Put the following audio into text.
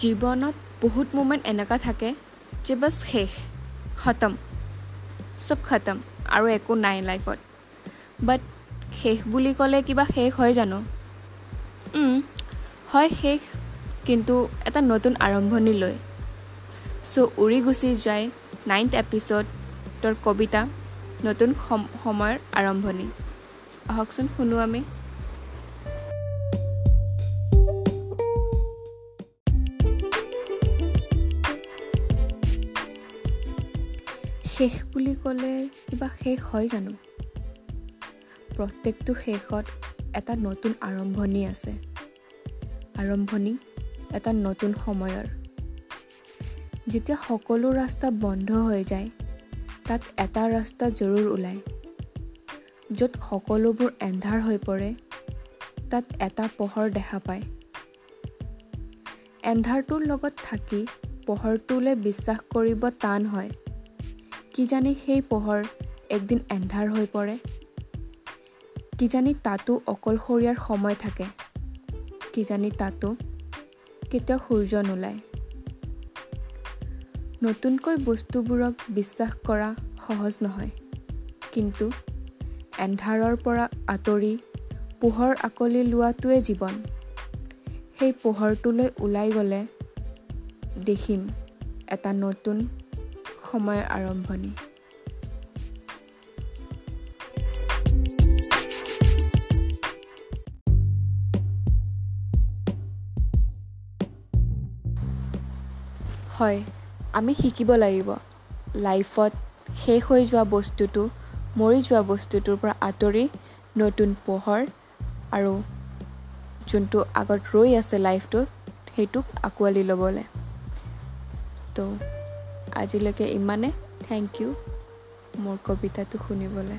জীৱনত বহুত মুমেণ্ট এনেকুৱা থাকে যে বাছ শেষ খতম চব খতম আৰু একো নাই লাইফত বাট শেষ বুলি ক'লে কিবা শেষ হয় জানো? হয় শেষ কিন্তু এটা নতুন আৰম্ভণি লৈ চ' উৰি গুচি যায় নাইন্থ এপিছ'ডৰ কবিতা নতুন সময়ৰ আৰম্ভণি। আহকচোন শুনো আমি। শেষ বুলি ক'লে কিবা শেষ হয় জানো? প্ৰত্যেকটো শেষত এটা নতুন আৰম্ভণি আছে। আৰম্ভণি এটা নতুন সময়ৰ। যেতিয়া সকলো ৰাস্তা বন্ধ হৈ যায় তাত এটা ৰাস্তা জৰুৰ ওলায়। য'ত সকলোবোৰ এন্ধাৰ হৈ পৰে তাত এটা পোহৰ দেখা পায়। এন্ধাৰটোৰ লগত থাকি পোহৰটোলৈ বিশ্বাস কৰিব টান হয়। কিজানি সেই পোহৰ একদিন এন্ধাৰ হৈ পৰে। কিজানি তাতো অকলশৰীয়াৰ সময় থাকে। কিজানি তাতো কেতিয়াও সূৰ্য নোলায়। নতুনকৈ বস্তুবোৰক বিশ্বাস কৰা সহজ নহয়। কিন্তু এন্ধাৰৰ পৰা আঁতৰি পোহৰ আকলি লোৱাটোৱে জীৱন। সেই পোহৰটোলৈ ওলাই গ'লে দেখিম এটা নতুন সময়ৰ আৰম্ভণি। হয় আমি শিকিব লাগিব। লাইফত শেষ হৈ যোৱা বস্তুটো মৰি যোৱা বস্তুটোৰ পৰা আঁতৰি নতুন পোহৰ আৰু যোনটো আগত ৰৈ আছে লাইফটোত সেইটোক আঁকোৱালি ল'বলৈ। তো আজিলৈকে ইমানে থেংক ইউ মোৰ কবিতাটো শুনিবলৈ।